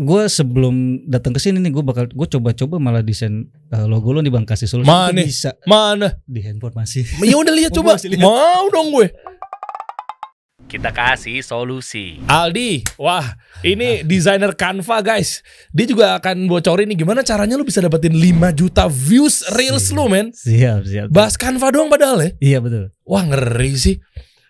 gue sebelum datang ke sini nih gue bakal gue coba-coba malah desain uh, logo lo nih bang kasih solusi Mana? Bisa Mana? di handphone masih. Ya udah lihat coba. lihat. Mau dong gue. Kita kasih solusi. Aldi, wah ini desainer Canva guys. Dia juga akan bocorin nih gimana caranya lu bisa dapetin 5 juta views reels lu men. Siap siap. Bahas Canva doang padahal ya. Iya betul. Wah ngeri sih.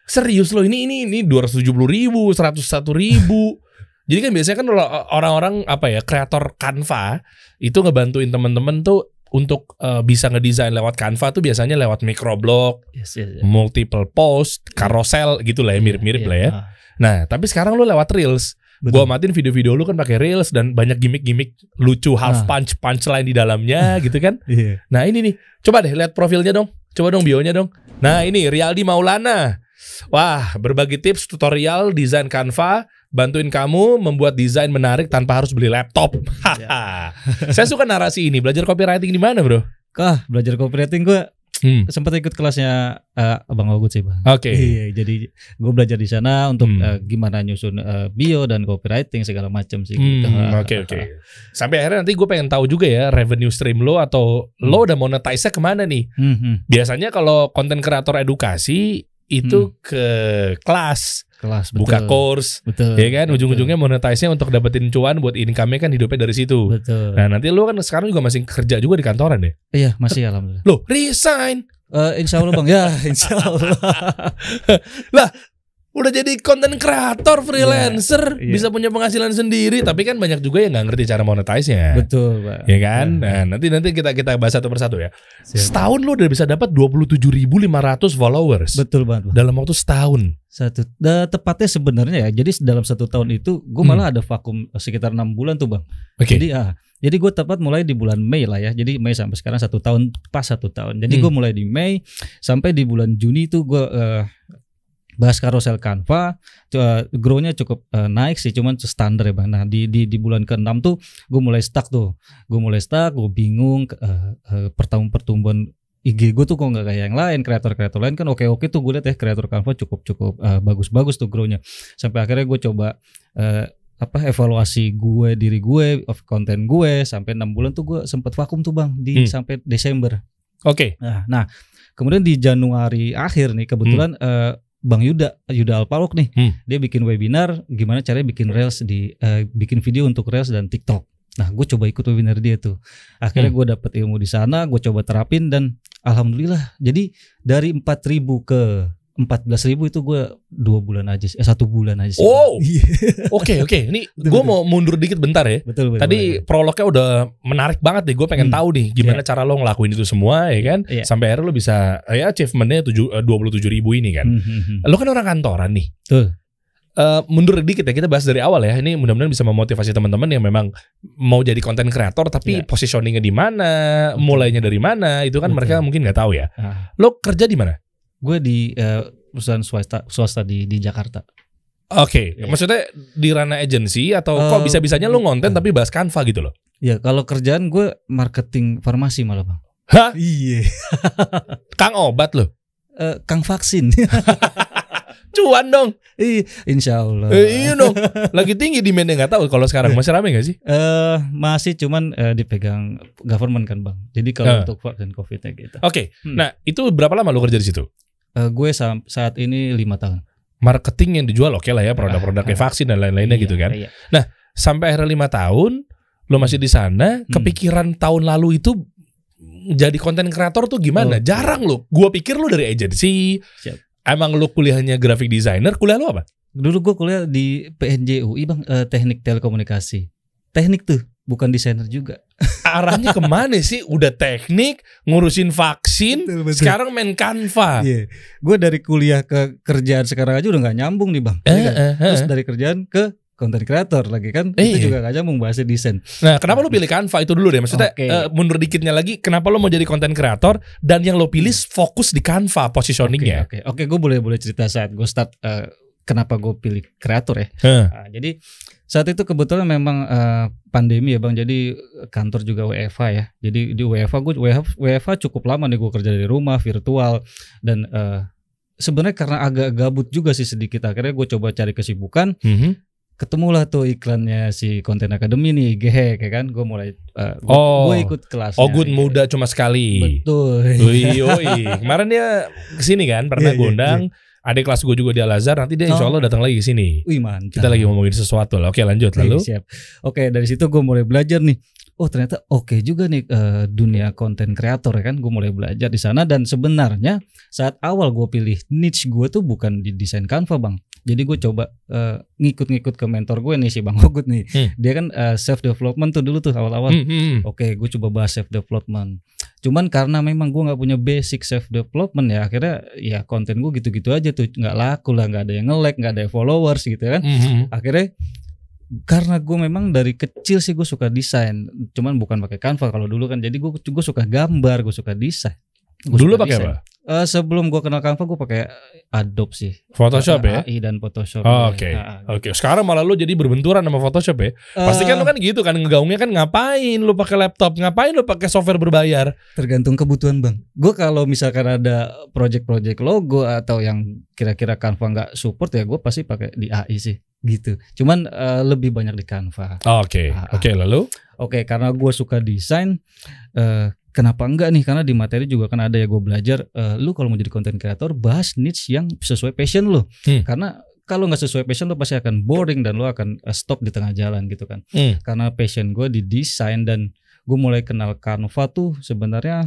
Serius loh ini ini ini 270 ribu, 101 ribu. Jadi kan biasanya kan kalau orang-orang apa ya kreator Canva itu ngebantuin temen-temen tuh untuk eh, bisa ngedesain lewat Canva tuh biasanya lewat microblog, Yes, yes, yes. multiple post, carousel gitu lah ya mirip-mirip Iya, lah ya. ah, Nah tapi sekarang lu lewat reels. Gua betul. matiin video-video lu kan pakai reels dan banyak gimmick-gimmick lucu half Ah. punch punchline di dalamnya gitu kan. Iya. Nah ini nih, coba deh lihat profilnya dong. Coba dong bionya dong. Nah ini Rialdi Maulana. Wah, berbagi tips tutorial desain Canva, bantuin kamu membuat desain menarik tanpa harus beli laptop. Haha. Saya suka narasi ini. Belajar copywriting di mana, Bro? Kah belajar copywriting gue Hmm. sempat ikut kelasnya eh, abang Ogut sih bang. Oke. Iya, jadi gue belajar di sana untuk Hmm. eh, gimana nyusun eh, bio dan copywriting segala macam sih. Hmm, gitu. Oke oke. Sampai akhirnya nanti gue pengen tahu juga ya revenue stream lo atau lo udah monetize-nya ke mana nih? Hmm, hmm. Biasanya kalau konten kreator edukasi itu ke kelas, Kelas betul. buka course, Betul. ya kan? Ujung-ujungnya monetize-nya untuk dapetin cuan buat income-nya kan hidupnya dari situ. Betul. Nah nanti lu kan sekarang juga masih kerja juga di kantoran deh. Iya masih alhamdulillah. Loh resign. Eh, insya Allah bang ya insya Allah. Udah jadi konten kreator freelancer. Iya. Bisa punya penghasilan sendiri. Tapi kan banyak juga yang nggak ngerti cara monetize-nya. Betul pak. Ya kan? Iya. Nah nanti nanti kita kita bahas satu persatu ya. Siap. Setahun lu udah bisa dapat 27.500 followers. Betul banget bang. Dalam waktu setahun. Satu. Da, tepatnya sebenarnya ya. Jadi dalam satu tahun itu gue Hmm. malah ada vakum sekitar enam bulan tuh bang. Oke. Jadi ah, jadi gue tepat mulai di bulan Mei lah ya. Jadi Mei sampai sekarang satu tahun pas satu tahun. Jadi Hmm. gue mulai di Mei sampai di bulan Juni itu gue eh, bahas carousel Canva. Uh, grow-nya cukup eh, naik sih, cuman standar ya bang. Nah di di di bulan ke-6 tuh gue mulai stuck tuh. Gue mulai stuck, gue bingung eh, pertahun pertumbuhan IG gue tuh kok nggak kayak yang lain kreator-kreator lain kan oke-oke tuh gue liat ya kreator Canva cukup cukup eh, bagus-bagus tuh grow-nya sampai akhirnya gue coba apa evaluasi gue diri gue of konten gue sampai enam bulan tuh gue sempet vakum tuh bang di Hmm. sampai Desember Oke. nah, nah kemudian di Januari akhir nih kebetulan eh, Bang Yuda Yuda Alpalok nih Hmm. dia bikin webinar gimana caranya bikin reels di eh, bikin video untuk reels dan TikTok nah gue coba ikut webinar dia tuh akhirnya Hmm. gue dapet ilmu di sana gue coba terapin dan alhamdulillah jadi dari 4.000 ke 14.000 itu gue dua bulan aja sih, eh, satu bulan aja sih. Oh. Iya. Oke oke. Ini gue mau mundur dikit bentar ya. betul betul. Tadi betul. prolognya udah menarik banget nih. Gue pengen Hmm. tahu nih gimana cara lo ngelakuin itu semua ya kan. Iya. Sampai akhirnya lo bisa ya achievementnya tujuh dua puluh tujuh ribu ini kan. Hmm, hmm, hmm. Lo kan orang kantoran nih. Betul. Eh, mundur dikit ya kita bahas dari awal ya. Ini mudah-mudahan bisa memotivasi teman-teman yang memang mau jadi konten kreator tapi Iya. positioningnya di mana, mulainya dari mana itu kan Betul. mereka mungkin nggak tahu ya. Ah, Lo kerja di mana? Gue di eh, perusahaan swasta swasta di di Jakarta. Oke, Iya. maksudnya di ranah agency atau kok Eh, bisa-bisanya lo ngonten eh. tapi bahas Canva gitu loh? Ya kalau kerjaan gue marketing farmasi malah bang. Hah? Iya. Kang obat loh. Eh, Kang vaksin. Cuan dong. Iya, Insya Allah. Eh, iya dong. Lagi tinggi demandnya nggak tahu kalau sekarang masih rame nggak sih? Eh masih cuman eh, dipegang government kan bang. Jadi kalau Eh. untuk vaksin covidnya gitu. Oke. Hmm. Nah, itu berapa lama lo kerja di situ? Eh, gue sa- saat ini lima tahun. Marketing yang dijual oke lah ya, produk-produk kayak vaksin dan lain-lainnya Iya, gitu kan. Iya. Sampai akhirnya lima tahun lo masih di sana, Hmm. kepikiran tahun lalu itu jadi konten kreator tuh gimana? Oke. Jarang lo. Gua pikir lo dari agency. Siap. Emang lo kuliahnya graphic designer, kuliah lo apa? Dulu gue kuliah di PNJ UI bang, eh, teknik telekomunikasi. Teknik tuh, bukan desainer juga. Arahnya ke mana sih? Udah teknik, ngurusin vaksin, sekarang main Canva. Iya, gue dari kuliah ke kerjaan sekarang aja udah nggak nyambung nih bang. Eh, Iya kan? eh, eh. Terus dari kerjaan ke content creator lagi kan, Iya. itu juga nggak nyambung bahasa desain. Nah, kenapa lo pilih Canva itu dulu deh? Maksudnya Oke. eh, mundur dikitnya lagi, kenapa lo mau jadi konten kreator dan yang lo pilih fokus di Canva positioningnya? Oke, oke, gue boleh boleh cerita saat gue start eh, kenapa gue pilih kreator ya. Heh. Nah, jadi saat itu kebetulan memang eh, pandemi ya bang, jadi kantor juga WFH ya. Jadi di WFH gue WFH, WFH cukup lama nih gue kerja dari rumah virtual dan eh, sebenarnya karena agak gabut juga sih sedikit akhirnya gue coba cari kesibukan Mhm. ketemulah tuh iklannya si Content Academy nih GH kayak kan gue mulai uh, gue Oh. ikut kelas Oh good muda cuma sekali. betul yoi. Kemarin dia ke sini kan, pernah Iya, gue iya, undang. Adik kelas gue juga di Al Azhar. Nanti dia insya Oh. Allah datang lagi ke sini. Wih mantap Kita lagi ngomongin sesuatu lah. Oke lanjut Oke, lalu. siap. Oke, dari situ gue mulai belajar nih. Oh, ternyata oke juga nih eh, dunia konten kreator ya kan. Gue mulai belajar di sana dan sebenarnya saat awal gue pilih niche gue tuh bukan di desain Canva, Bang. Jadi gue coba eh, ngikut-ngikut ke mentor gue nih si Bang Ogut nih. Hmm. Dia kan self development tuh dulu tuh awal-awal. Hmm, hmm, hmm. Oke, gue coba bahas self development. Cuman karena memang gue nggak punya basic self development ya, akhirnya ya konten gue gitu-gitu aja tuh nggak laku lah, nggak ada yang nge-like, nggak ada followers gitu kan Hmm, hmm. akhirnya karena gue memang dari kecil sih gue suka desain cuman bukan pakai Canva kalau dulu kan jadi gue gue suka gambar gue suka desain Gua Dulu pakai apa? Eh, sebelum gue kenal Canva gue pakai Adobe sih Photoshop ya? AI dan Photoshop Oh. Oke, Ah, ah. oke. Sekarang malah lu jadi berbenturan sama Photoshop ya? Pasti kan Eh, lu kan gitu kan ngegaungnya kan ngapain lu pakai laptop, ngapain lu pakai software berbayar? tergantung kebutuhan bang gue kalau misalkan ada project-project logo atau yang kira-kira Canva nggak support ya gue pasti pakai di AI sih gitu cuman eh, lebih banyak di Canva Oke, ah. oke lalu. Oke, karena gue suka desain, eh, kenapa enggak nih? Karena di materi juga kan ada ya gue belajar. eh, lu kalau mau jadi content creator, bahas niche yang sesuai passion lu. Hmm. Karena kalau nggak sesuai passion lu pasti akan boring dan lu akan eh, stop di tengah jalan gitu kan. Hmm. Karena passion gue di desain dan gue mulai kenal Canva tuh sebenarnya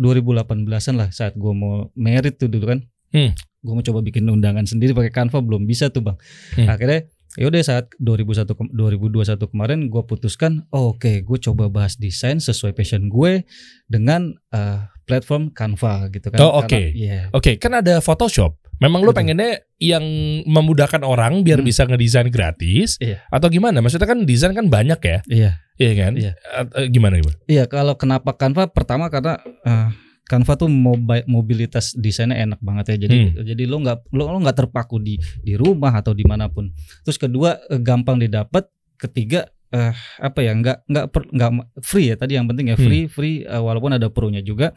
2018an lah saat gue mau merit tuh dulu kan. Hmm. Gue mau coba bikin undangan sendiri pakai Canva belum bisa tuh bang. Hmm. Akhirnya yaudah saat 2001 ke- 2021 kemarin gue putuskan oh, oke gue coba bahas desain sesuai passion gue dengan eh, platform Canva gitu kan. Oh, oke. Iya. Oke, kan ada Photoshop. Memang lu Betul. pengennya yang memudahkan orang biar Hmm. bisa ngedesain gratis Iya. atau gimana? Maksudnya kan desain kan banyak ya, Iya. iya kan? Iya. Eh, gimana gimana? Iya, kalau kenapa Canva? Pertama karena eh, Canva tuh mobi- mobilitas desainnya enak banget ya. Jadi Hmm. jadi lo nggak lo lo nggak terpaku di di rumah atau di mana pun. Terus kedua eh, gampang didapat. Ketiga eh, apa ya nggak nggak nggak free ya tadi yang penting ya Hmm. free free eh, walaupun ada pro-nya juga.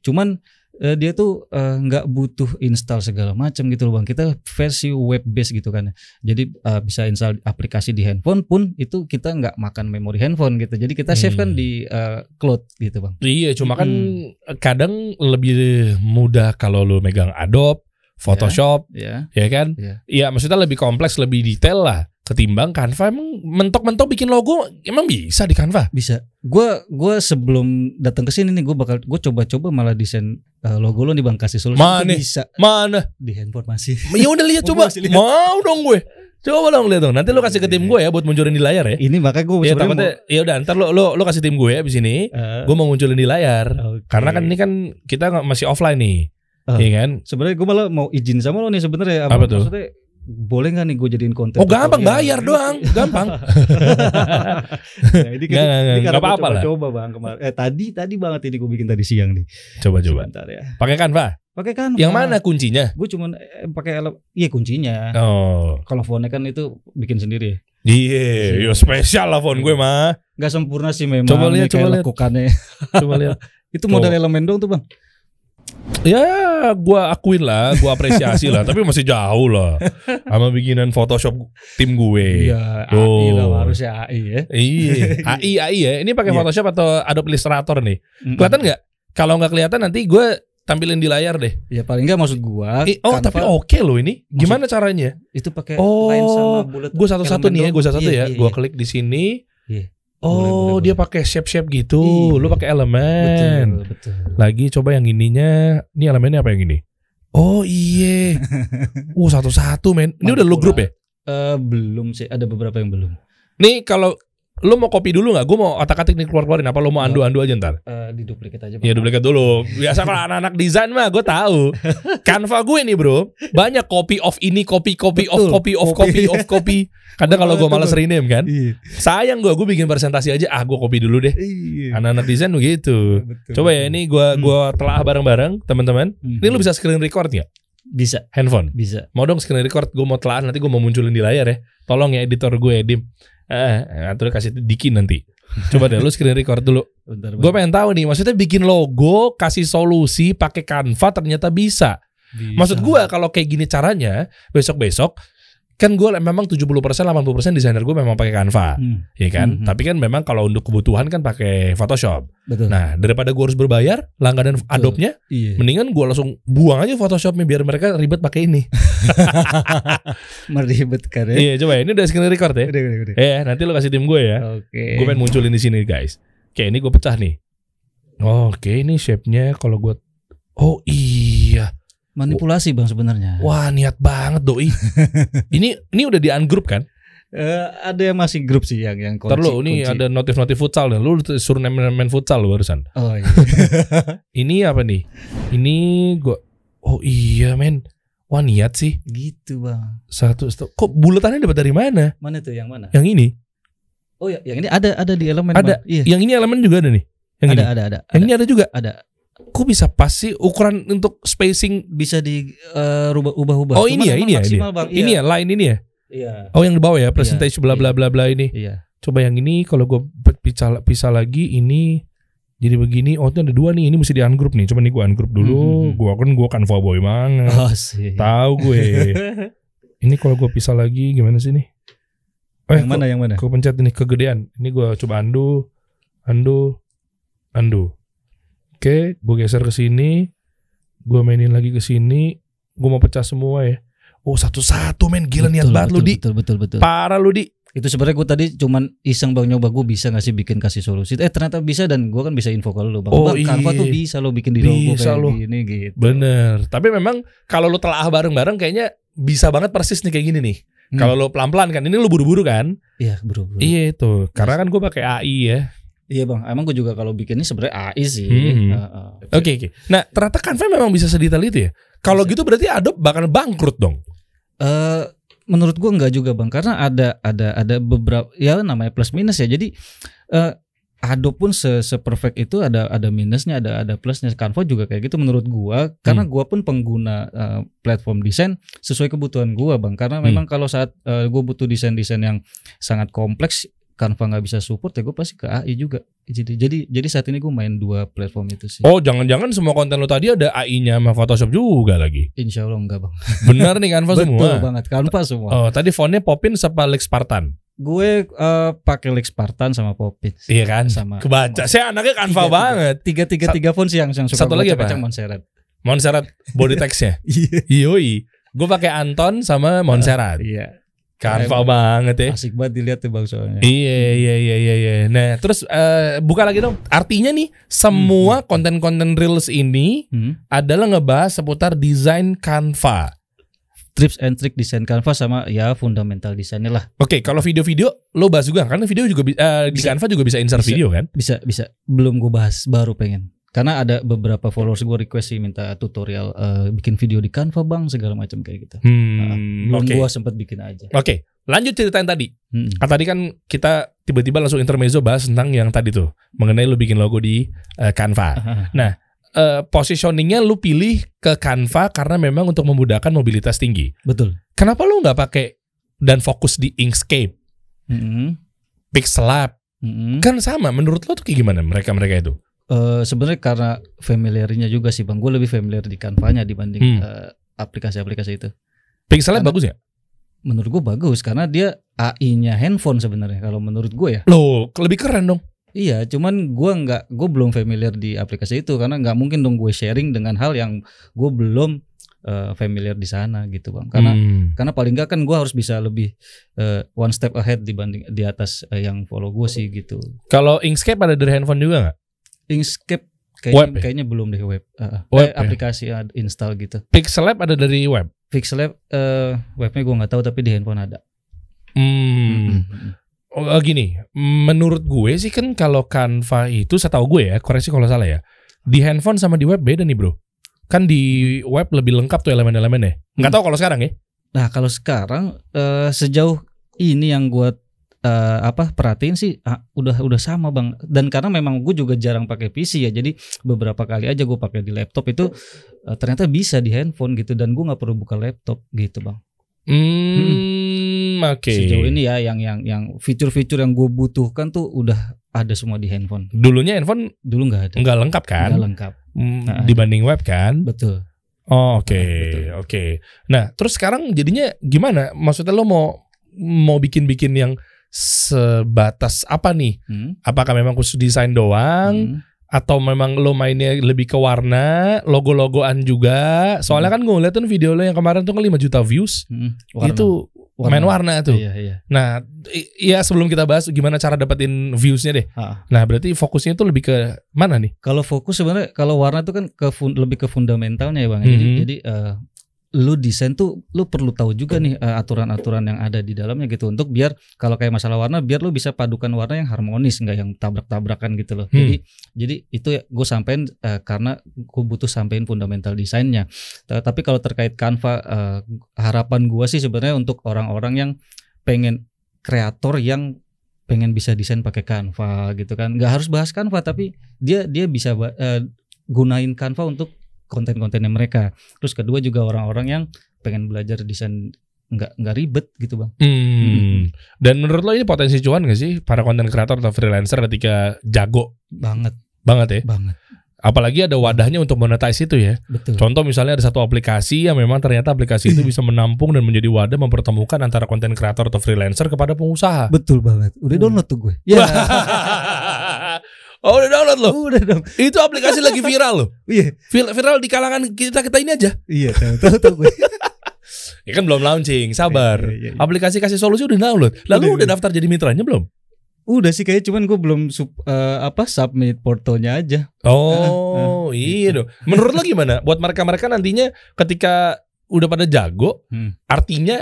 Cuman eh, dia tuh eh, nggak butuh install segala macam gitu loh bang. Kita versi web base gitu kan. Jadi eh, bisa install aplikasi di handphone pun itu kita nggak makan memori handphone gitu. Jadi kita save kan Hmm. di eh, cloud gitu bang. Iya, cuma kan Hmm. kadang lebih mudah kalau lu megang Adobe, Photoshop, Ya. ya kan? Iya. Iya, maksudnya lebih kompleks, lebih detail lah ketimbang Canva. Emang mentok-mentok bikin logo emang bisa di Canva? Bisa. Gua gua sebelum datang ke sini nih gue bakal gue coba-coba malah desain eh, logo lo nih Bang kasih solusi Mana? Bisa Mana? di handphone masih. Ya udah lihat coba. lihat? Mau dong gue. Coba dong lihat dong. Nanti lu kasih ke tim gue ya buat munculin di layar ya. Ini makanya gue Iya takutnya ya udah ntar lo lo lo kasih tim gue ya di sini. Gue mau munculin di layar. Karena kan ini kan kita masih offline nih. Oh. Iya kan? sebenarnya gue malah mau izin sama lo nih sebenarnya Apa tuh? Maksudnya boleh nggak nih gue jadiin konten Oh gampang bayar doang, gampang. Nah, ini kan ini gua apa-apa lah. coba bang kemarin. Eh tadi tadi banget ini gue bikin tadi siang nih. Coba coba. Sebentar ya. Pakai Canva. Pakai kan? Yang mana kuncinya? Gue cuman eh, pakai iya kuncinya. Oh. Kalau font kan itu bikin sendiri. Iya, yo spesial lah phone gue mah. Gak sempurna sih memang. Coba lihat, coba lihat. lekukannya. Coba lihat. itu modal elemen dong tuh bang. Ya, gua akuin lah, gua apresiasi lah, tapi masih jauh lah sama bikinan Photoshop tim gue. Iya, AI lah harusnya AI ya. Iya, AI AI ya. Ini pakai Iya. Photoshop atau Adobe Illustrator nih. Kelihatan nggak? Kalau nggak kelihatan nanti gue tampilin di layar deh. Ya paling enggak maksud gua. Eh, oh, Canva tapi oke loh ini. Gimana caranya? Itu pakai Oh, line sama bullet. Gue satu-satu nih ya, gue satu-satu Iya, ya. iya, Gue iya. klik di sini. Iya. Oh, Boleh, boleh, dia pakai shape-shape gitu. Iya. Lu pakai elemen. Betul, betul. Lagi coba yang ininya. Ini elemennya apa yang ini? Oh iya. uh satu-satu men. Ini udah lu grup ya? Eh, belum sih, ada beberapa yang belum. Nih kalau lu mau copy dulu nggak? Gue mau otak-atik nih keluar-keluarin. Apa lu mau andu-andu aja ntar? Eh, di duplikat aja. Bang. Ya duplikat dulu. Biasa kalau anak-anak desain mah gue tahu. Canva gue nih bro, banyak copy of ini, copy copy of Betul. copy of Copy. of copy. Kadang kalau gue malas rename kan, Iya. sayang gue, gue bikin presentasi aja. Ah gue copy dulu deh. Iya. Anak-anak desain begitu. Betul, Coba ya ini gue Hmm. gua telah bareng-bareng teman-teman. Hmm. Ini lu bisa screen record nggak? bisa, Handphone. bisa. Mau dong screen record, gue mau telah nanti gue mau munculin di layar ya. Tolong ya editor gue Edim. Eh, atur kasih Diki nanti. Coba deh lu screen record dulu. Gue pengen tahu nih, maksudnya bikin logo, kasih solusi pakai Canva ternyata bisa. Bisa. Maksud gua kalau kayak gini caranya, besok-besok kan gue memang 70% 80% desainer gue memang pakai Canva, Hmm, ya kan? Mhm. Tapi kan memang kalau untuk kebutuhan kan pakai Photoshop. betul. Nah, daripada gue harus berbayar langganan Adobe-nya, iya. mendingan gue langsung buang aja Photoshop-nya biar mereka ribet pakai ini. Meribetkan ya. Iya, coba ya. ini udah screen record ya. Udah, udah, udah. Eh, nanti lo kasih tim gue ya. Oke. Gue pengen munculin di sini, guys. Oke, ini gue pecah nih. Oke, ini shape-nya kalau gue Oh iya. Manipulasi bang sebenarnya. Wah, niat banget doi. ini ini udah di ungroup kan? Eh, ada yang masih grup sih yang yang kunci. Ntar lo, ini kunci. ada notif-notif futsal nih. Lu suruh main, main futsal lo barusan. Oh iya. Ini apa nih? Ini gua Oh iya, men. Wah, niat sih. gitu bang. Satu, satu. Kok bulatannya dapat dari mana? Mana tuh yang mana? Yang ini? Oh ya, yang ini ada ada di elemen. Ada. Bang. Iya. Yang ini elemen juga ada nih. Yang Ada ini. ada ada. Yang ada. ini ada juga. Ada. Kok bisa pas sih ukuran untuk spacing? Bisa di eh, rubah ubah-ubah. Oh, Cuman ini ya, ini ya, ini maksimal, Bang. Ini ya, line ini ya. Iya. Oh, yang di bawah ya, percentage bla bla bla bla ini. Iya. Coba yang ini kalau gue pisah, pisah lagi ini jadi begini. Oh, itu ada dua nih. Ini mesti di ungroup nih. Coba nih gue ungroup dulu. Mhm. Gua kan gua kan boy banget. Oh sih. Tahu gue. ini kalau gue pisah lagi gimana sih nih? Eh, yang mana yang mana? Gue pencet ini kegedean. Ini gue coba undo, undo, undo. Oke, gue geser ke sini. Gue mainin lagi ke sini. Gue mau pecah semua ya. Oh satu-satu men gila niat Betul, banget lu betul, di. Betul betul betul. Parah lu di. Itu sebenarnya gue tadi cuman iseng bang nyoba gue bisa nggak sih bikin kasih solusi. Eh ternyata bisa dan gue kan bisa info ke lu bang. Oh, bang Canva iya. tuh bisa lo bikin di logo kayak lo. gini gitu. Bener. Tapi memang kalau lu telah bareng-bareng kayaknya bisa banget persis nih kayak gini nih. Hmm. Kalau lu pelan-pelan kan, ini lu buru-buru kan? Iya bro. Iya itu. Karena kan gue pakai AI ya. Iya bang. Emang gue juga kalau bikin ini sebenarnya AI sih. Hmm. Oke oke. Nah ternyata Canva memang bisa sedetail itu ya. Kalau gitu berarti Adobe bakal bangkrut dong. Eh, menurut gua nggak juga bang karena ada ada ada beberapa ya namanya plus minus ya jadi eh Adobe pun se, perfect itu ada ada minusnya ada ada plusnya Canva juga kayak gitu menurut gua karena gua pun pengguna eh, platform desain sesuai kebutuhan gua bang karena Hmm. memang kalau saat eh, gua butuh desain desain yang sangat kompleks Canva nggak bisa support ya gue pasti ke AI juga jadi jadi jadi saat ini gue main dua platform itu sih Oh jangan-jangan semua konten lo tadi ada AI-nya sama Photoshop juga lagi. Insya Allah enggak bang Bener nih Canva betul semua. banget Canva semua Oh tadi fontnya Popin sama Lex Spartan. gue eh, pakai Lex Spartan sama Popit Iya kan? sama Kebaca. Saya anaknya Canva Tiga, tiga. banget. tiga tiga tiga font sih yang yang suka Satu lagi apa? cek-cek Montserrat Montserrat body text-nya. iya Yoi. Gue pakai Anton sama Montserrat. iya Emang. banget ya. asik banget dilihat tuh bang soalnya Iya iya iya iya iya. Nah, terus eh, buka lagi dong. Artinya nih semua konten-konten reels ini hmm. adalah ngebahas seputar desain Canva. tips and trick desain Canva sama ya fundamental desainnya lah Oke, kalau video-video lo bahas juga karena video juga bi- eh, di Bisa. Canva juga bisa insert Bisa. video kan? bisa bisa belum gue bahas baru pengen karena ada beberapa followers gue request sih minta tutorial eh, bikin video di Canva bang segala macam kayak gitu Hmm, belum oke. gue sempet bikin aja Oke, lanjut ceritain tadi. Hmm. Kan tadi kan kita tiba-tiba langsung intermezzo bahas tentang yang tadi tuh mengenai lo bikin logo di eh, Canva. Eh, positioningnya lu pilih ke Canva karena memang untuk memudahkan mobilitas tinggi. betul Kenapa lu nggak pakai dan fokus di Inkscape, Hmm. Pixel Lab? Hmm. Kan sama. Menurut lo tuh kayak gimana mereka-mereka itu? Eh, sebenarnya karena familiarnya juga sih bang gue lebih familiar di Canva-nya dibanding Hmm. eh, aplikasi-aplikasi itu Pixel Lab Karena- bagus ya? menurut gue bagus karena dia AI-nya handphone sebenarnya kalau menurut gue ya Loh, lebih keren dong. iya cuman gue nggak gue belum familiar di aplikasi itu karena nggak mungkin dong gue sharing dengan hal yang gue belum eh, familiar di sana gitu bang karena Hmm. karena paling nggak kan gue harus bisa lebih eh, one step ahead dibanding di atas eh, yang follow gue sih gitu Kalau Inkscape ada dari handphone juga nggak? Inkscape Web kayaknya, ya? kayaknya belum deh web, Eh, Web eh, ya? aplikasi eh, install gitu Pixel Lab ada dari web. Pixel eh webnya gue nggak tahu tapi di handphone ada Hmm. Mm-mm. Oh, gini, menurut gue sih kan kalau Canva itu setahu gue ya, koreksi kalau salah ya. Di handphone sama di web beda nih, Bro. Kan di web lebih lengkap tuh elemen-elemennya. Nggak Hmm. tahu kalau sekarang ya. Nah kalau sekarang eh, sejauh ini yang gue eh, apa perhatiin sih ah, udah udah sama bang dan karena memang gue juga jarang pakai PC ya jadi beberapa kali aja gue pakai di laptop itu eh, ternyata bisa di handphone gitu dan gue nggak perlu buka laptop gitu bang Hmm, oke. sejauh ini ya yang yang yang fitur-fitur yang gue butuhkan tuh udah ada semua di handphone Dulunya handphone dulu nggak ada nggak lengkap kan? Nggak lengkap Hmm, Nah. dibanding web kan? betul Oh, Oke, Betul. oke. Nah, terus sekarang jadinya gimana? Maksudnya lo mau mau bikin-bikin yang sebatas apa nih? Hmm. Apakah memang khusus desain doang Hmm. atau memang lo mainnya lebih ke warna, logo-logoan juga? Soalnya kan gue ngeliat tuh video lo yang kemarin tuh kan 5 juta views. Hmm. Warna. Itu main warna tuh. Iya, iya. Nah, iya sebelum kita bahas gimana cara dapetin viewsnya deh. Ah. Nah, berarti fokusnya itu lebih ke mana nih? Kalau fokus sebenarnya kalau warna itu kan ke lebih ke fundamentalnya ya bang. Jadi Mhm. jadi eh, lu desain tuh lu perlu tahu juga nih eh, aturan-aturan yang ada di dalamnya gitu untuk biar kalau kayak masalah warna biar lu bisa padukan warna yang harmonis nggak yang tabrak-tabrakan gitu loh. Hmm. Jadi jadi itu ya gue sampein eh, karena gue butuh sampein fundamental desainnya. Ta- Tapi kalau terkait Canva eh, harapan gua sih sebenarnya untuk orang-orang yang pengen kreator yang pengen bisa desain pakai Canva gitu kan nggak harus bahas Canva tapi dia dia bisa eh, gunain Canva untuk konten-kontennya mereka terus kedua juga orang-orang yang pengen belajar desain nggak nggak ribet gitu bang Hmm. Dan menurut lo ini potensi cuan gak sih para konten kreator atau freelancer ketika jago banget banget ya? banget Apalagi ada wadahnya untuk monetize itu ya. betul Contoh misalnya ada satu aplikasi yang memang ternyata aplikasi itu bisa menampung dan menjadi wadah mempertemukan antara konten kreator atau freelancer kepada pengusaha. betul banget udah Hmm. download tuh gue ya oh udah download loh. udah dong Itu aplikasi lagi viral loh. iya Vir- Viral di kalangan kita kita ini aja. iya tahu tahu gue Ya kan belum launching, sabar. Iya, iya, iya. Aplikasi kasih solusi udah download. Lalu Udah, udah daftar jadi mitranya belum? udah sih kayak cuman gue belum sub, eh, apa submit portonya aja Oh, ah, iya gitu. dong. Menurut lo gimana? Buat mereka-mereka nantinya ketika udah pada jago, Hmm. artinya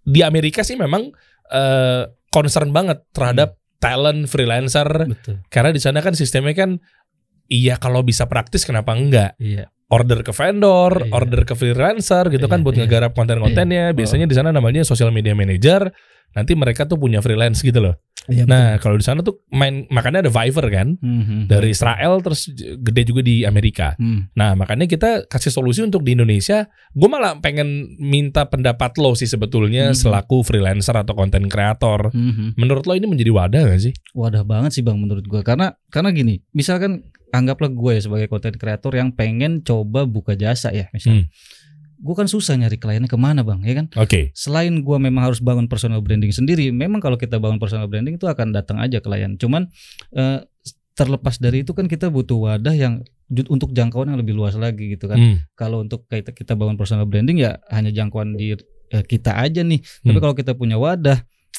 di Amerika sih memang eh, concern banget terhadap talent freelancer. Betul. Karena di sana kan sistemnya kan iya kalau bisa praktis kenapa enggak? iya Order ke vendor, Iya. order ke freelancer gitu kan Iya, buat iya. ngegarap konten-kontennya. Biasanya di sana namanya social media manager. Nanti mereka tuh punya freelance gitu loh. Iya, Nah, kalau di sana tuh main makanya ada Fiverr kan Mhm. dari Israel terus gede juga di Amerika. Hmm. Nah, makanya kita kasih solusi untuk di Indonesia. Gue malah pengen minta pendapat lo sih sebetulnya Mhm. selaku freelancer atau konten kreator. Mhm. Menurut lo ini menjadi wadah gak sih? wadah banget sih bang menurut gue karena karena gini misalkan anggaplah gue ya sebagai konten kreator yang pengen coba buka jasa ya Hmm. misal gue kan susah nyari kliennya ke mana bang ya kan Oke. selain gue memang harus bangun personal branding sendiri memang kalau kita bangun personal branding itu akan datang aja klien cuman eh, terlepas dari itu kan kita butuh wadah yang untuk jangkauan yang lebih luas lagi gitu kan Hmm. kalau untuk kita kita bangun personal branding ya hanya jangkauan di eh, kita aja nih tapi Hmm. kalau kita punya wadah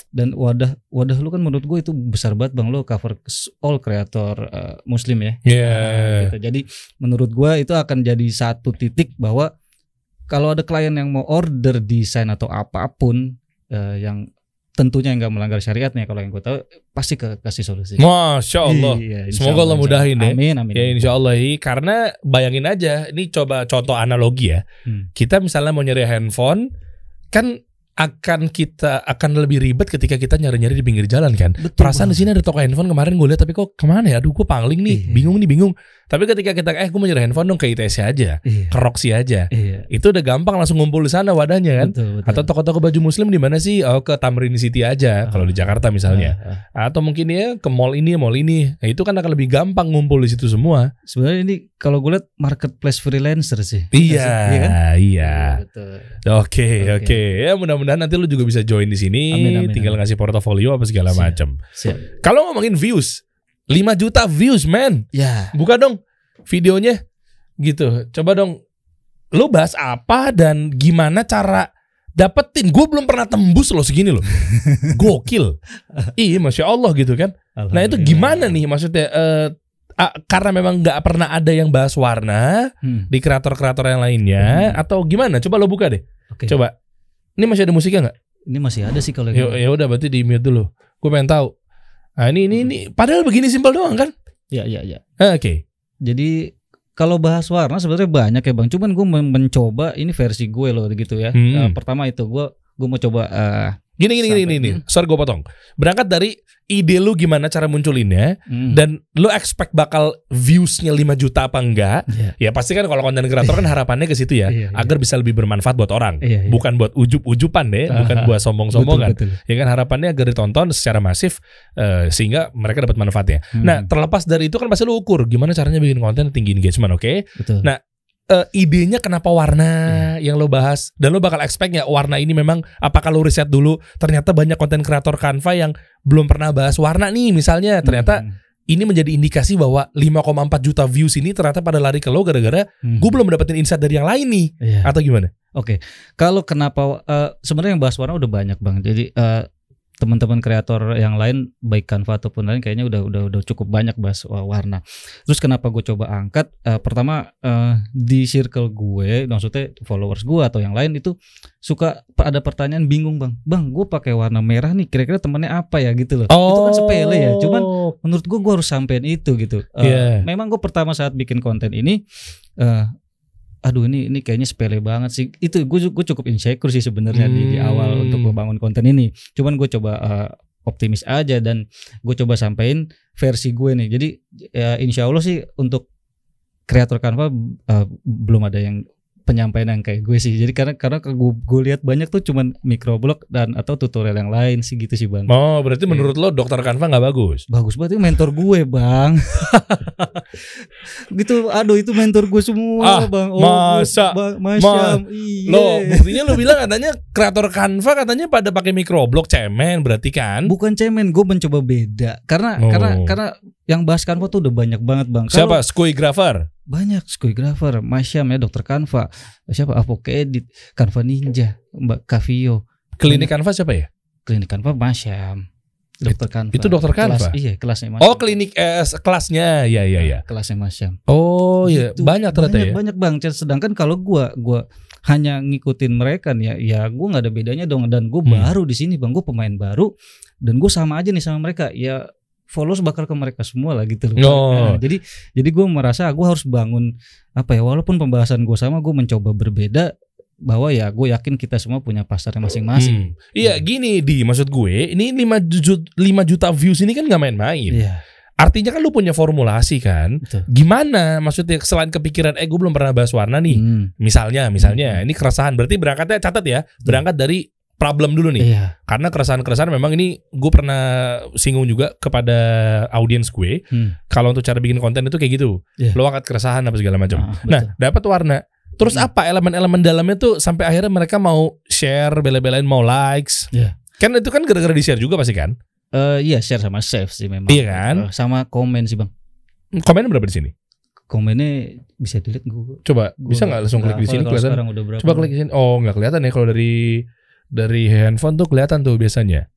dan wadah wadah lu kan menurut gue itu besar banget bang lo cover all kreator eh, muslim ya Ya. Nah, gitu. jadi menurut gue itu akan jadi satu titik bahwa kalau ada klien yang mau order desain atau apa pun eh, yang tentunya nggak melanggar syariat nih kalau yang gue tahu pasti ke kasih solusi Masya Allah. Iya, Semoga Allah mudahin ya. amin amin Ya insya Allah iya. Karena bayangin aja, ini coba contoh analogi ya. Hmm. Kita misalnya mau nyari handphone, kan akan kita akan lebih ribet ketika kita nyari-nyari di pinggir jalan kan. Betul Perasaan di sini ada toko handphone kemarin gue lihat tapi kok ke mana ya? Aduh gue pangling nih, Iya. bingung nih bingung. Tapi ketika kita eh gue mau nyari handphone dong ke ITC aja, iya ke Roxy aja. iya Itu udah gampang langsung ngumpul di sana wadahnya kan. betul, betul. Atau toko-toko baju muslim di mana sih? Oh ke Tamrin City aja kalau di Jakarta misalnya. Ah, ah. Atau mungkin ya ke mall ini, mall ini. Nah, itu kan akan lebih gampang ngumpul di situ semua. sebenarnya ini kalau gue lihat marketplace freelancer sih Iya, Iya kan? iya. betul Oke, oke. Ya mudah-mudahan nanti lu juga bisa join di sini. Amin, amin, tinggal amin. ngasih portofolio apa segala macam. siap Kalau ngomongin views, 5 juta views, man. ya Buka dong videonya. Gitu. Coba dong lu bahas apa dan gimana cara dapetin. Gue belum pernah tembus loh segini loh. Gokil. Iya, masya Allah gitu kan. Nah itu gimana nih maksudnya? eh, ah, karena memang nggak pernah ada yang bahas warna Hmm, di kreator-kreator yang lainnya atau gimana? Coba lo buka deh. oke. Coba. Ini masih ada musiknya nggak? Ini masih ada sih kalau Ya ya udah berarti di mute dulu. Gue pengen tahu. Nah ini ini ini padahal begini simpel doang kan? ya ya ya. Ah, Oke. Jadi kalau bahas warna sebenarnya banyak ya bang. Cuman gue mencoba ini versi gue loh gitu ya. Hmm. Eh, pertama itu gue gue mau coba eh, Gini gini gini gini. Hmm. Sorry gue potong. Berangkat dari ide lu gimana cara munculinnya hmm, dan lu expect bakal viewsnya 5 juta apa enggak? ya, Ya pasti kan kalau konten kreator kan harapannya ke situ ya, Iya, iya. agar bisa lebih bermanfaat buat orang. iya, iya. Bukan buat ujub-ujuban deh, bukan buat sombong-sombongan. Betul, betul. Ya kan harapannya agar ditonton secara masif eh, sehingga mereka dapat manfaatnya. Hmm, Nah, terlepas dari itu kan pasti lu ukur gimana caranya bikin konten tinggi engagement, oke? betul. nah, eh, idenya kenapa warna Iya. yang lo bahas dan lo bakal expect nggak warna ini memang apakah lo riset dulu ternyata banyak konten kreator Canva yang belum pernah bahas warna nih misalnya ternyata Hmm. ini menjadi indikasi bahwa 5,4 juta views ini ternyata pada lari ke lo gara-gara Hmm. gue belum dapetin insight dari yang lain nih Iya. atau gimana? Oke, kalau kenapa eh, sebenarnya yang bahas warna udah banyak bang. Jadi eh, teman-teman kreator yang lain baik Canva ataupun lain kayaknya udah udah udah cukup banyak bahas wa- warna. Terus kenapa gue coba angkat? Eh, pertama eh, di circle gue, maksudnya followers gue atau yang lain itu suka ada pertanyaan bingung bang. Bang, gue pakai warna merah nih. Kira-kira temennya apa ya gitu loh. Itu kan sepele ya. Cuman menurut gue gue harus sampein itu gitu. Eh, Iya. Memang gue pertama saat bikin konten ini, eh aduh ini ini kayaknya sepele banget sih. Itu gue gue cukup insecure sih sebenarnya di, di awal Hmm. untuk membangun konten ini. Cuman gue coba eh, optimis aja dan gue coba sampein versi gue nih. Jadi ya, insya Allah sih untuk kreator Canva eh, belum ada yang penyampaian yang kayak gue sih. Jadi karena karena gue gue lihat banyak tuh cuman microblog dan atau tutorial yang lain sih gitu sih bang. Oh berarti Iya. menurut lo dokter Canva nggak bagus? Bagus banget itu mentor gue bang Gitu aduh itu mentor gue semua Ah, bang masa? bang, Masyam iya. Lo buktinya lo bilang katanya kreator Canva katanya pada pakai microblog cemen berarti kan? Bukan cemen gue mencoba beda Karena Oh. karena karena yang bahas Canva tuh udah banyak banget bang Siapa? Skoigrafer? Banyak Skoigrafer Masyam ya dokter Canva Siapa Avoke Edit Canva Ninja Mbak Kavio Klinik Canva siapa ya? Klinik Canva Masyam Dokter Canva itu dokter Kelas- Canva? Iya kelasnya Masyam Oh klinik eh, kelasnya, ya ya ya. Kelasnya Masyam Oh iya Gitu. banyak ternyata banyak, ya. banyak bang sedangkan kalau gua gua hanya ngikutin mereka nih ya ya gua nggak ada bedanya dong dan gue Hmm. baru di sini bang gue pemain baru dan gue sama aja nih sama mereka ya followers bakal ke mereka semua lah gitu loh Oh. Nah, jadi jadi gue merasa gue harus bangun apa ya walaupun pembahasan gue sama gue mencoba berbeda bahwa ya gue yakin kita semua punya pasarnya masing-masing Hmm. Iya gini di maksud gue ini 5 juta, 5 juta views ini kan nggak main-main. iya Artinya kan lu punya formulasi kan. betul Gimana maksudnya selain kepikiran eh gue belum pernah bahas warna nih. Hmm, Misalnya misalnya ini keresahan berarti berangkatnya catat ya. Berangkat dari problem dulu nih. iya Karena keresahan-keresahan memang ini gue pernah singgung juga kepada audiens gue. Hmm. Kalau untuk cara bikin konten itu kayak gitu. Iya. Lo angkat keresahan apa segala macam. Ah. Nah, dapat warna. Terus Hmm. apa elemen-elemen dalamnya tuh sampai akhirnya mereka mau share, bela-belain mau likes. Iya. Kan itu kan gara-gara di-share juga pasti kan? Eh, iya share sama save sih memang Iya kan? Eh, sama komen sih bang Komennya berapa di sini? komennya bisa dilihat gue Coba bisa nggak langsung klik di sini kelihatan? sekarang udah berapa Coba klik di sini. Oh, nggak kelihatan ya kalau dari dari handphone tuh kelihatan tuh biasanya.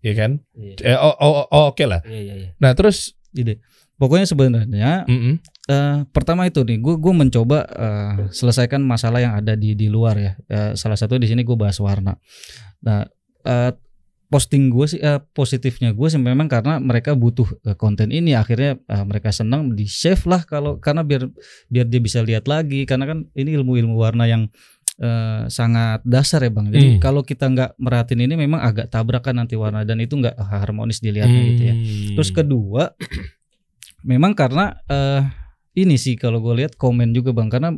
Iya kan? iya Eh, oh, oh, oh, oke lah. iya iya, iya. Nah, terus Ide. pokoknya sebenarnya mm-mm. eh, pertama itu nih gue gue mencoba eh, selesaikan masalah yang ada di di luar ya Eh, salah satu di sini gue bahas warna nah eh, posting gue sih eh, positifnya gue sih memang karena mereka butuh eh, konten ini akhirnya eh, mereka senang di save lah kalau karena biar biar dia bisa lihat lagi karena kan ini ilmu-ilmu warna yang eh, sangat dasar ya bang jadi Hmm. kalau kita nggak merhatiin ini memang agak tabrakan nanti warna dan itu nggak harmonis dilihatnya gitu ya Hmm. Terus kedua, memang karena eh ini sih kalau gue lihat komen juga bang, karena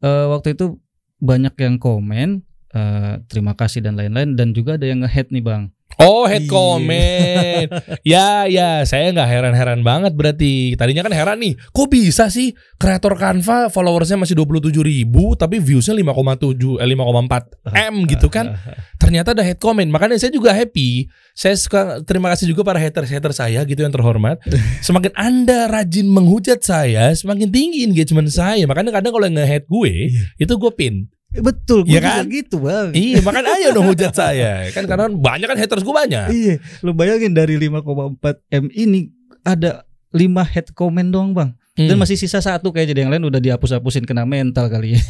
eh, waktu itu banyak yang komen, eh, terima kasih dan lain-lain, dan juga ada yang nge-head nih bang. Oh head Iya. comment. Ya ya Saya nggak heran-heran banget berarti. Tadinya kan heran nih Kok bisa sih Kreator Canva followersnya masih 27 ribu Tapi viewsnya 5,7 eh, 5,4 M gitu kan? Ternyata ada head comment. Makanya saya juga happy. Saya suka Terima kasih juga para haters-hater saya gitu yang terhormat. Semakin anda rajin menghujat saya Semakin tinggi engagement saya. Makanya kadang kalau yang nge-head gue Itu gue pin Betul, gue juga kan? gitu bang. Iya makanya ayo dong hujat saya Kan karena banyak kan haters gue banyak Iya, lo bayangin dari 5,4 m ini ada 5 head comment doang bang, dan Hmm. masih sisa satu kayak jadi yang lain udah dihapus-hapusin kena mental kali ya.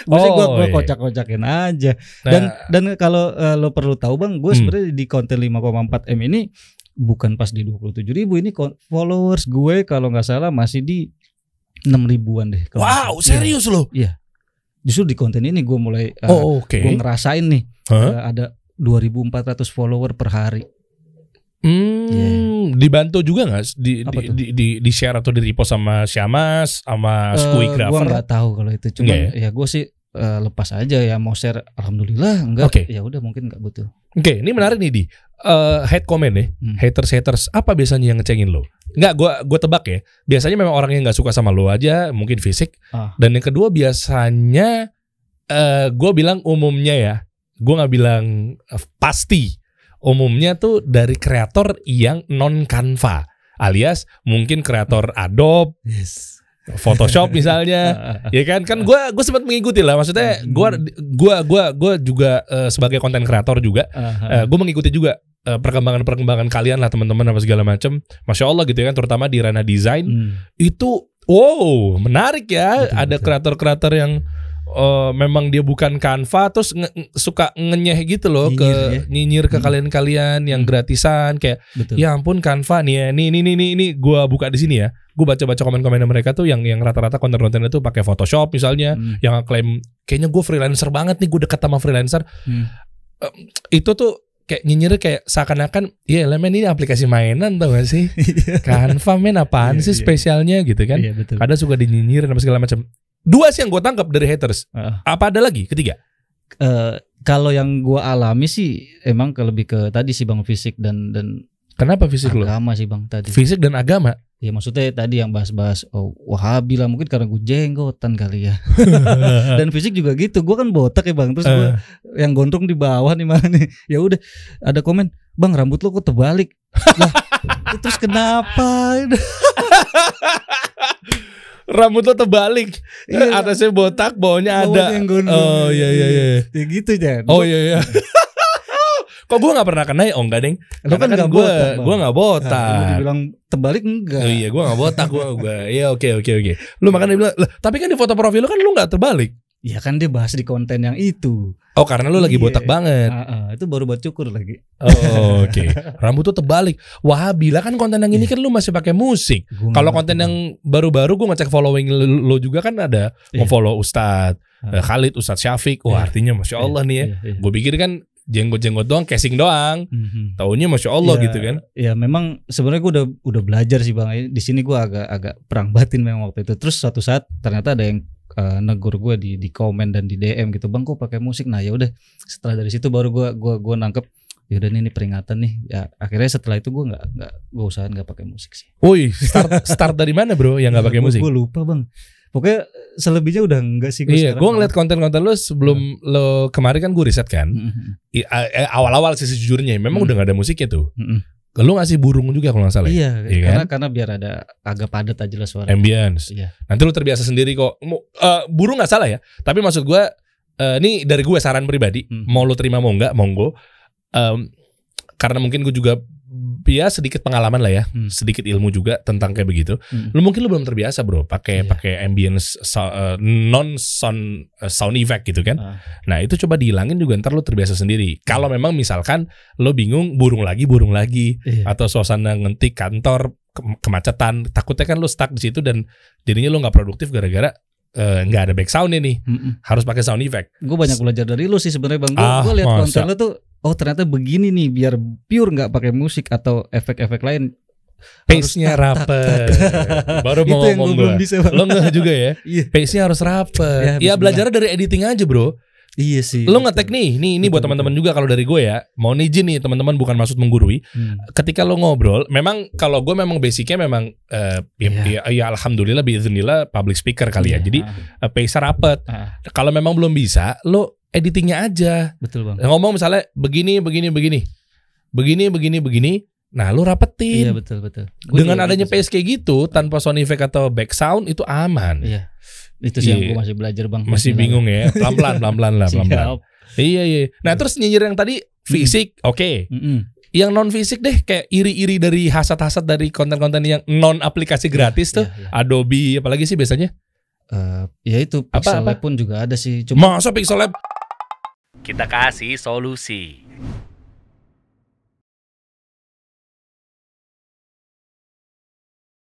Gue sih gue Oh, iya. kocak-kocakin aja. Nah, dan dan kalau eh, lo perlu tahu bang gue Hmm. sebenarnya di konten 5,4 m ini bukan pas di 27 ribu ini followers gue kalau nggak salah masih di 6 ribuan deh Wow serius loh Iya. Justru di konten ini gue mulai eh, Oh oke. gue ngerasain nih Hah? eh, ada 2400 follower per hari. Hmm, dibantu juga nggak? Di, di, di, di, di share atau di repost sama Syamas sama Eh, Skui gue nggak tahu kalau itu. Cuma Nggak ya, gue sih eh, lepas aja ya mau share alhamdulillah enggak Oke. ya udah mungkin nggak butuh. Oke, ini menarik nih di. Eh, hate comment nih, Hmm. haters haters apa biasanya yang ngecengin lo? Nggak, gue gue tebak ya. Biasanya memang orang yang nggak suka sama lo aja, mungkin fisik. Ah. Dan yang kedua biasanya, eh gue bilang umumnya ya. Gue nggak bilang eh, pasti. Umumnya tuh dari kreator yang non Canva, alias mungkin kreator Adobe, Yes. Photoshop misalnya. ya kan kan gue gue sempat mengikuti lah maksudnya gue gue gue gue juga eh, sebagai konten kreator juga Ah, gue mengikuti juga eh, perkembangan-perkembangan kalian lah teman-teman apa segala macam masya allah gitu ya kan terutama di ranah desain Hmm. itu wow menarik ya Betul, ada kreator-kreator yang eh, memang dia bukan Canva terus nge- suka ngenyeh gitu loh Nyinyir ke ya. nyinyir ke Hmm. kalian-kalian yang Hmm. gratisan kayak Betul. ya ampun Canva nih ya nih nih nih nih, nih gue buka di sini ya gue baca-baca komen-komen mereka tuh yang yang rata-rata konten-konten itu pakai Photoshop misalnya Hmm. yang klaim kayaknya gue freelancer banget nih gue dekat sama freelancer Hmm. itu tuh kayak nyinyir kayak seakan-akan ya lah men ini aplikasi mainan tau gak sih Canva men apaan Iya, sih iya. spesialnya gitu kan Iya betul. kadang suka dinyinyirin apa segala macam dua sih yang gue tangkap dari haters Ah. apa ada lagi ketiga Eh, kalau yang gua alami sih emang ke lebih ke tadi sih bang fisik dan dan kenapa fisik lo agama sih bang tadi. fisik dan agama Ya maksudnya tadi yang bahas-bahas oh, wahabi lah mungkin karena gue jenggotan kali ya. dan fisik juga gitu. Gua kan botak ya bang. Terus gua Eh, yang gondrong di bawah nih mana nih. Ya udah ada komen, bang rambut lo kok terbalik. lah terus kenapa? rambut lo terbalik Iya. atasnya botak bawahnya ada yang gondrong. oh iya iya iya Ya gitu Jan. oh iya iya kok gue nggak pernah kena ya oh enggak deng Lo kan Karena nggak gue botak, gue Nah, botak lu dibilang terbalik enggak. Oh iya, gue gak botak gue. Gua, iya oke oke oke. Lu makanya bilang, "Lah, tapi kan di foto profil lu kan lu gak terbalik. Ya kan dia bahas di konten yang itu. Oh karena lu lagi Iya. botak banget. Ah, ah, itu baru buat cukur lagi. Oh, oke. Rambut tuh terbalik. Wah, bila kan konten yang ini kan lu masih pakai musik. Kalau konten yang baru-baru gue ngecek following lu, lu juga kan ada Iya. nge-follow Ustadz eh, Khalid, Ustadz Syafiq. Wah, Iya. artinya masya Allah nih ya. Iya, iya. Gue pikir kan jenggot-jenggot doang, casing doang. Mhm. Taunya masya Allah Ya, gitu kan. Ya memang sebenarnya gue udah udah belajar sih bang. Di sini gue agak agak perang batin memang waktu itu. Terus suatu saat ternyata ada yang eh, negur gue di di komen dan di DM gitu bang kok pakai musik. Nah ya udah setelah dari situ baru gue gua gua nangkep. Yaudah nih, ini peringatan nih. Ya akhirnya setelah itu gue nggak nggak gue usahain nggak pakai musik sih. Woi, start start dari mana bro yang gak pakai musik? Gue lupa bang. Pokoknya selebihnya udah enggak sih. Iya, gue ngeliat konten-konten lu sebelum lo kemarin kan gue riset kan. Eh, awal-awal sih sejujurnya memang Hmm. udah gak ada musiknya tuh. mhm. Lu ngasih burung juga kalau nggak salah. ya? Iya, Iya karena karena biar ada agak padat aja lah suara. Ambience. Iya. Nanti lu terbiasa sendiri kok. Eh, burung nggak salah ya. Tapi maksud gue, eh, ini dari gue saran pribadi. Hmm. Mau lu terima mau nggak, monggo. Em, karena mungkin gue juga ya sedikit pengalaman lah ya, Hmm. sedikit ilmu juga tentang kayak begitu. Hmm. Lu mungkin lu belum terbiasa bro, pakai Iya. pakai ambience so- eh, non sound eh, sound effect gitu kan. Ah. Nah itu coba dihilangin juga ntar lu terbiasa sendiri. Kalau memang misalkan lo bingung burung lagi burung lagi Iya. atau suasana ngetik kantor ke- kemacetan, takutnya kan lo stuck di situ dan jadinya lo nggak produktif gara-gara eh, nggak ada back sound nih Mm-mm. harus pakai sound effect. Gue banyak belajar dari lu sih sebenarnya bang. Gue Ah, lihat konten lu tuh, oh ternyata begini nih biar pure nggak pakai musik atau efek-efek lain. Pace-nya rapet. Baru Itu mau yang gue ngomong belum bisa. Lo nggak juga ya? Iya. Pace-nya harus rapet. Ya, Ya, bismillah. belajar dari editing aja bro. Iya sih. Lo ngetek nih, nih ini Betul, buat teman-teman juga kalau dari gue ya. Mau izin nih teman-teman bukan maksud menggurui. Hmm. ketika lo ngobrol, memang kalau gue memang basicnya memang eh, ya, Iya. ya, ya alhamdulillah biiznillah public speaker kali ya. Iya. Jadi uh, pace rapet. Ah, Kalau memang belum bisa, lo editingnya aja. betul bang. Ngomong misalnya begini, begini, begini, begini, begini, begini. Nah, Iya rapetin. betul betul. Gua Dengan adanya gitu pace kayak gitu, tanpa sound effect atau back sound itu aman. Iya. Itu sih yang Iya. gue masih belajar bang. Masih bingung ya, pelan-pelan, pelan-pelan lah, pelan-pelan. Siap. Iya, iya. Nah, terus nyinyir yang tadi fisik, oke. Mm-mm. Yang non fisik deh, kayak iri-iri dari hasad-hasad dari konten-konten yang non aplikasi gratis tuh. Iya, iya. Adobe apalagi sih biasanya? Eh, ya itu Apa, Pixel apa? Lab pun juga ada sih. Cuma Masa Pixel Lab? Kita kasih solusi.